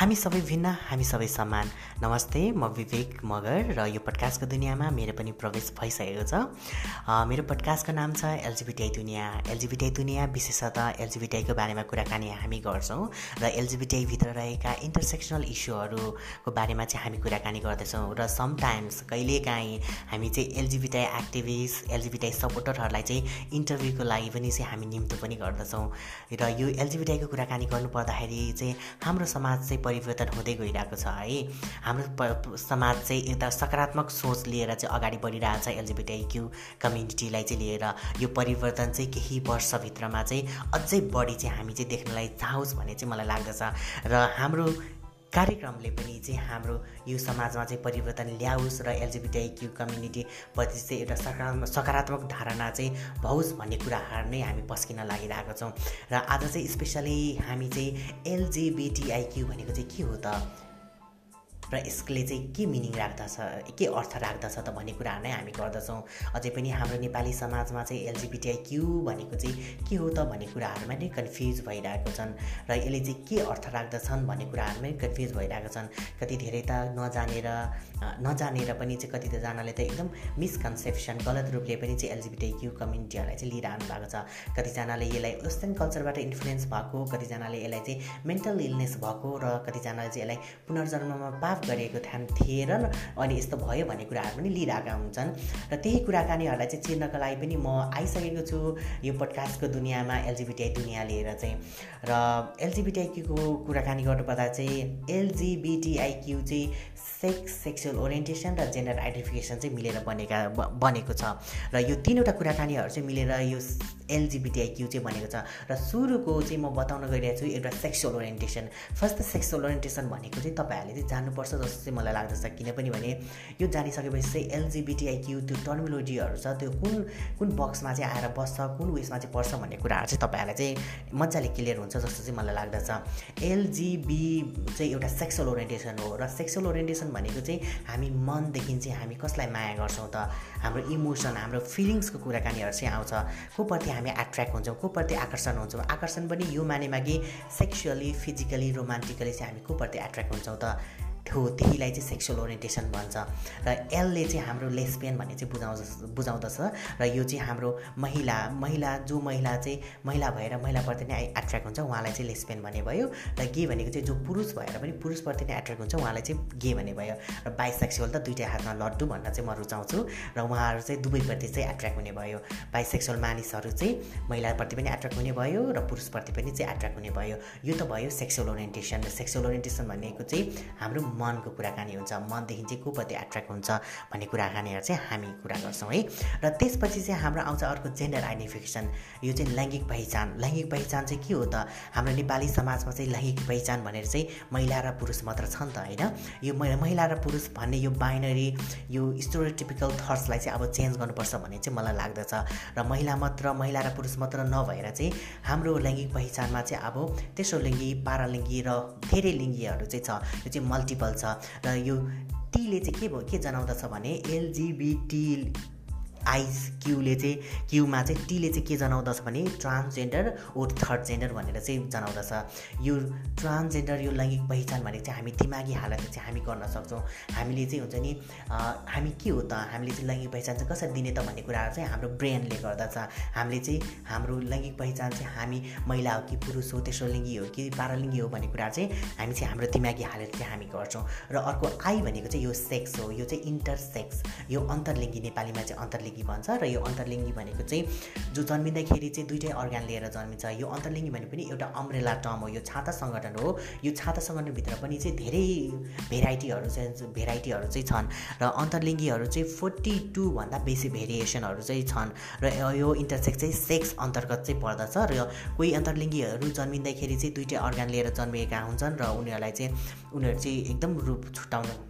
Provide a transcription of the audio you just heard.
हामी सबै भिन्न हामी सबै समान। नमस्ते म विवेक मगर र यो पडकास्टको दुनियाँमा मेरो पनि प्रवेश भइसकेको छ। मेरो पडकास्टको नाम छ एलजिबिटिआई दुनियाँ। एलजिबिटिआई दुनियाँ विशेषतः एलजिबिटिआईको बारेमा कुराकानी हामी गर्छौँ र एलजिबिटिआईभित्र रहेका इन्टरसेक्सनल इस्युहरूको बारेमा चाहिँ हामी कुराकानी गर्दछौँ र समटाइम्स कहिलेकाहीँ हामी चाहिँ एलजिबिटिआई एक्टिभिस्ट एलजिबिटिआई सपोर्टरहरूलाई चाहिँ इन्टरभ्यूको लागि पनि चाहिँ हामी निम्तो पनि गर्दछौँ। र यो एलजिबिटिआईको कुराकानी गर्नुपर्दाखेरि चाहिँ हाम्रो समाज चाहिँ परिवर्तन हुँदै गइरहेको छ है। हाम्रो समाज चाहिँ एउटा सकारात्मक सोच लिएर चाहिँ अगाडि बढिरहेको छ एलजिबिटिक्यू कम्युनिटीलाई चाहिँ लिएर। यो परिवर्तन चाहिँ केही वर्षभित्रमा चाहिँ अझै बढी चाहिँ हामी चाहिँ देख्नलाई चाहोस् भन्ने चाहिँ मलाई लाग्दछ। र हाम्रो कार्यक्रमले पनि चाहिँ हाम्रो यो समाजमा चाहिँ परिवर्तन ल्याओस् र एलजिबिटिक्यू कम्युनिटीप्रति चाहिँ एउटा सकारात्मक सकारात्मक धारणा चाहिँ भओस् भन्ने कुराहरू नै हामी पस्किन लागिरहेको छौँ। र आज चाहिँ स्पेसली हामी चाहिँ एलजिबिटिआइक्यू भनेको चाहिँ के हो त? र यसले चाहिँ के मिनिङ राख्दछ के अर्थ राख्दछ त भन्ने कुराहरू नै हामी गर्दछौँ। अझै पनि हाम्रो नेपाली समाजमा चाहिँ एलजिबिटिआई क्यु भनेको चाहिँ के हो त भन्ने कुराहरूमा नै कन्फ्युज भइरहेको छन् र यसले चाहिँ के अर्थ राख्दछन् भन्ने कुराहरूमै कन्फ्युज भइरहेको छन्। कति धेरै त नजानेर नजानेर पनि चाहिँ कति तजनाले त एकदम मिसकन्सेप्सन गलत रूपले पनि चाहिँ एलजिबिटिआई क्यु कम्युनिटीहरूलाई चाहिँ लिइरहनु भएको छ। कतिजनाले यसलाई वेस्टर्न कल्चरबाट इन्फ्लुएन्स भएको कतिजनाले यसलाई चाहिँ मेन्टल इलनेस भएको र कतिजनाले चाहिँ यसलाई पुनर्जन्ममा पाप गरिएको थाहा थिएन अनि यस्तो भयो भन्ने कुराहरू पनि लिइरहेका हुन्छन्। र त्यही कुराकानीहरूलाई चाहिँ चिर्नको लागि पनि म आइसकेको छु यो पडकास्टको दुनियाँमा एलजिबिटिआई दुनियाँ लिएर चाहिँ। र एलजिबिटिआइक्यूको कुराकानी गर्नुपर्दा चाहिँ एलजिबिटिआइक्यू चाहिँ सेक्स सेक्सुअल ओरिएन्टेसन र जेन्डर आइडेन्टिफिकेसन चाहिँ मिलेर बनेका बनेको छ। र यो तिनवटा कुराकानीहरू चाहिँ मिलेर यो एलजिबिटिआइक्यू चाहिँ बनेको छ। र सुरुको चाहिँ म बताउन गइरहेको छु एउटा sexual orientation first sexual orientation भनेको चाहिँ तपाईँहरूले चाहिँ जान्नुपर्छ। जस्तो चाहिँ मलाई लाग्दछ किनभने भने यो जानिसकेपछि चाहिँ एलजिबिटिआइक्यू त्यो टर्मिलोजीहरू छ त्यो कुन कुन बक्समा चाहिँ आएर बस्छ कुन उयसमा चाहिँ पर्छ भन्ने कुराहरू चाहिँ तपाईँहरूलाई चाहिँ मजाले क्लियर हुन्छ जस्तो चाहिँ मलाई लाग्दछ। एलजिबी चाहिँ एउटा सेक्सुअल ओरिएन्टेसन हो र सेक्सुअल ओरिएन्टेसन भनेको चाहिँ हामी मनदेखि चाहिँ हामी कसलाई माया गर्छौँ त? हाम्रो इमोसन हाम्रो फिलिङ्सको कुराकानीहरू चाहिँ आउँछ। कोप्रति हामी एट्र्याक्ट हुन्छौँ कोप्रति आकर्षण हुन्छौँ? आकर्षण पनि यो मानेमा कि सेक्सुअली फिजिकली रोमान्टिकली चाहिँ हामी कोप्रति एट्र्याक्ट हुन्छौँ त? त्यहीलाई चाहिँ सेक्सुअल ओरिएन्टेसन भन्छ। र एलले चाहिँ हाम्रो लेसबियन भन्ने चाहिँ बुझाउँछ बुझाउँदछ। र यो चाहिँ हाम्रो महिला महिला जो महिला चाहिँ महिला भएर महिलाप्रति नै एट्र्याक्ट हुन्छ उहाँलाई चाहिँ लेसबियन भन्ने भयो। र गे भनेको चाहिँ जो पुरुष भएर पनि पुरुषप्रति नै एट्र्याक्ट हुन्छ उहाँलाई चाहिँ गे भन्ने भयो। र बाइसेक्सुअल त दुइटै हातमा लड्डु भन्न चाहिँ म रुचाउँछु। र उहाँहरू चाहिँ दुवैप्रति चाहिँ एट्र्याक्ट हुने भयो। बाइसेक्सुअल मानिसहरू चाहिँ महिलाप्रति पनि एट्र्याक्ट हुने भयो र पुरुषप्रति पनि चाहिँ एट्र्याक्ट हुने भयो। यो त भयो सेक्सुअल ओरिएन्टेसन र सेक्सुअल ओरिएन्टेसन भनेको चाहिँ हाम्रो मनको कुराकानी हुन्छ मनदेखि चाहिँ कोपट्टि एट्र्याक्ट हुन्छ भन्ने कुराकानीहरू चाहिँ हामी कुरा गर्छौँ है। र त्यसपछि चाहिँ हाम्रो आउँछ अर्को जेन्डर आइडेन्टिफिकेसन यो चाहिँ लैङ्गिक पहिचान। लैङ्गिक पहिचान चाहिँ के हो त? हाम्रो नेपाली समाजमा चाहिँ लैङ्गिक पहिचान भनेर चाहिँ महिला र पुरुष मात्र छ नि त होइन? यो महिला र पुरुष भन्ने यो बाइनरी यो स्टोरिटिपिकल थट्सलाई चाहिँ अब चेन्ज गर्नुपर्छ भन्ने चाहिँ मलाई लाग्दछ। र महिला मात्र महिला र पुरुष मात्र नभएर चाहिँ हाम्रो लैङ्गिक पहिचानमा चाहिँ अब तेस्रो लिङ्गी पारालिङ्गी र धेरै लिङ्गीहरू चाहिँ छ। यो चाहिँ मल्टिपल छ। र यो टीले चाहिँ के भयो के जनाउँदछ भने एलजिबिटी आइस क्युले चाहिँ क्युमा चाहिँ टीले चाहिँ के जनाउँदछ भने ट्रान्सजेन्डर ओर थर्ड जेन्डर भनेर चाहिँ जनाउँदछ। यो ट्रान्सजेन्डर यो लैङ्गिक पहिचान भनेको चाहिँ हामी दिमागी हालत चाहिँ हामी गर्न सक्छौँ। हामीले चाहिँ हुन्छ नि हामी के हो त? हामीले चाहिँ लैङ्गिक पहिचान चाहिँ कसरी दिने त भन्ने कुराहरू चाहिँ हाम्रो ब्रेनले गर्दछ। हामीले चाहिँ हाम्रो लैङ्गिक पहिचान चाहिँ हामी महिला हो कि पुरुष हो तेस्रो लिङ्गी हो कि पारालिङ्गी हो भन्ने कुरा चाहिँ हामी चाहिँ हाम्रो दिमागी हालत चाहिँ हामी गर्छौँ। र अर्को आई भनेको चाहिँ यो सेक्स हो। यो चाहिँ इन्टरसेक्स यो अन्तर्लिङ्गी नेपालीमा चाहिँ अन्तर्लिङ्गी अन्तर्लिङ्गी भन्छ र यो अन्तर्लिङ्गी भनेको चाहिँ जो जन्मिँदाखेरि चाहिँ दुइटै अर्ग्यान लिएर जन्मिन्छ। यो अन्तर्लिङ्गी भने पनि एउटा अम्ब्रेला टर्म हो यो छाता सङ्गठन हो। यो छाता सङ्गठनभित्र पनि चाहिँ धेरै भेराइटीहरू चाहिँ भेराइटीहरू चाहिँ छन् र अन्तर्लिङ्गीहरू चाहिँ फोर्टी टूभन्दा बेसी भेरिएसनहरू चाहिँ छन् र यो इन्टरसेक्स चाहिँ सेक्स अन्तर्गत चाहिँ पर्दछ र कोही अन्तर्लिङ्गीहरू जन्मिँदाखेरि चाहिँ दुइटै अर्ग्यान लिएर जन्मिएका हुन्छन् र उनीहरूलाई चाहिँ उनीहरू चाहिँ एकदम रूप छुट्याउन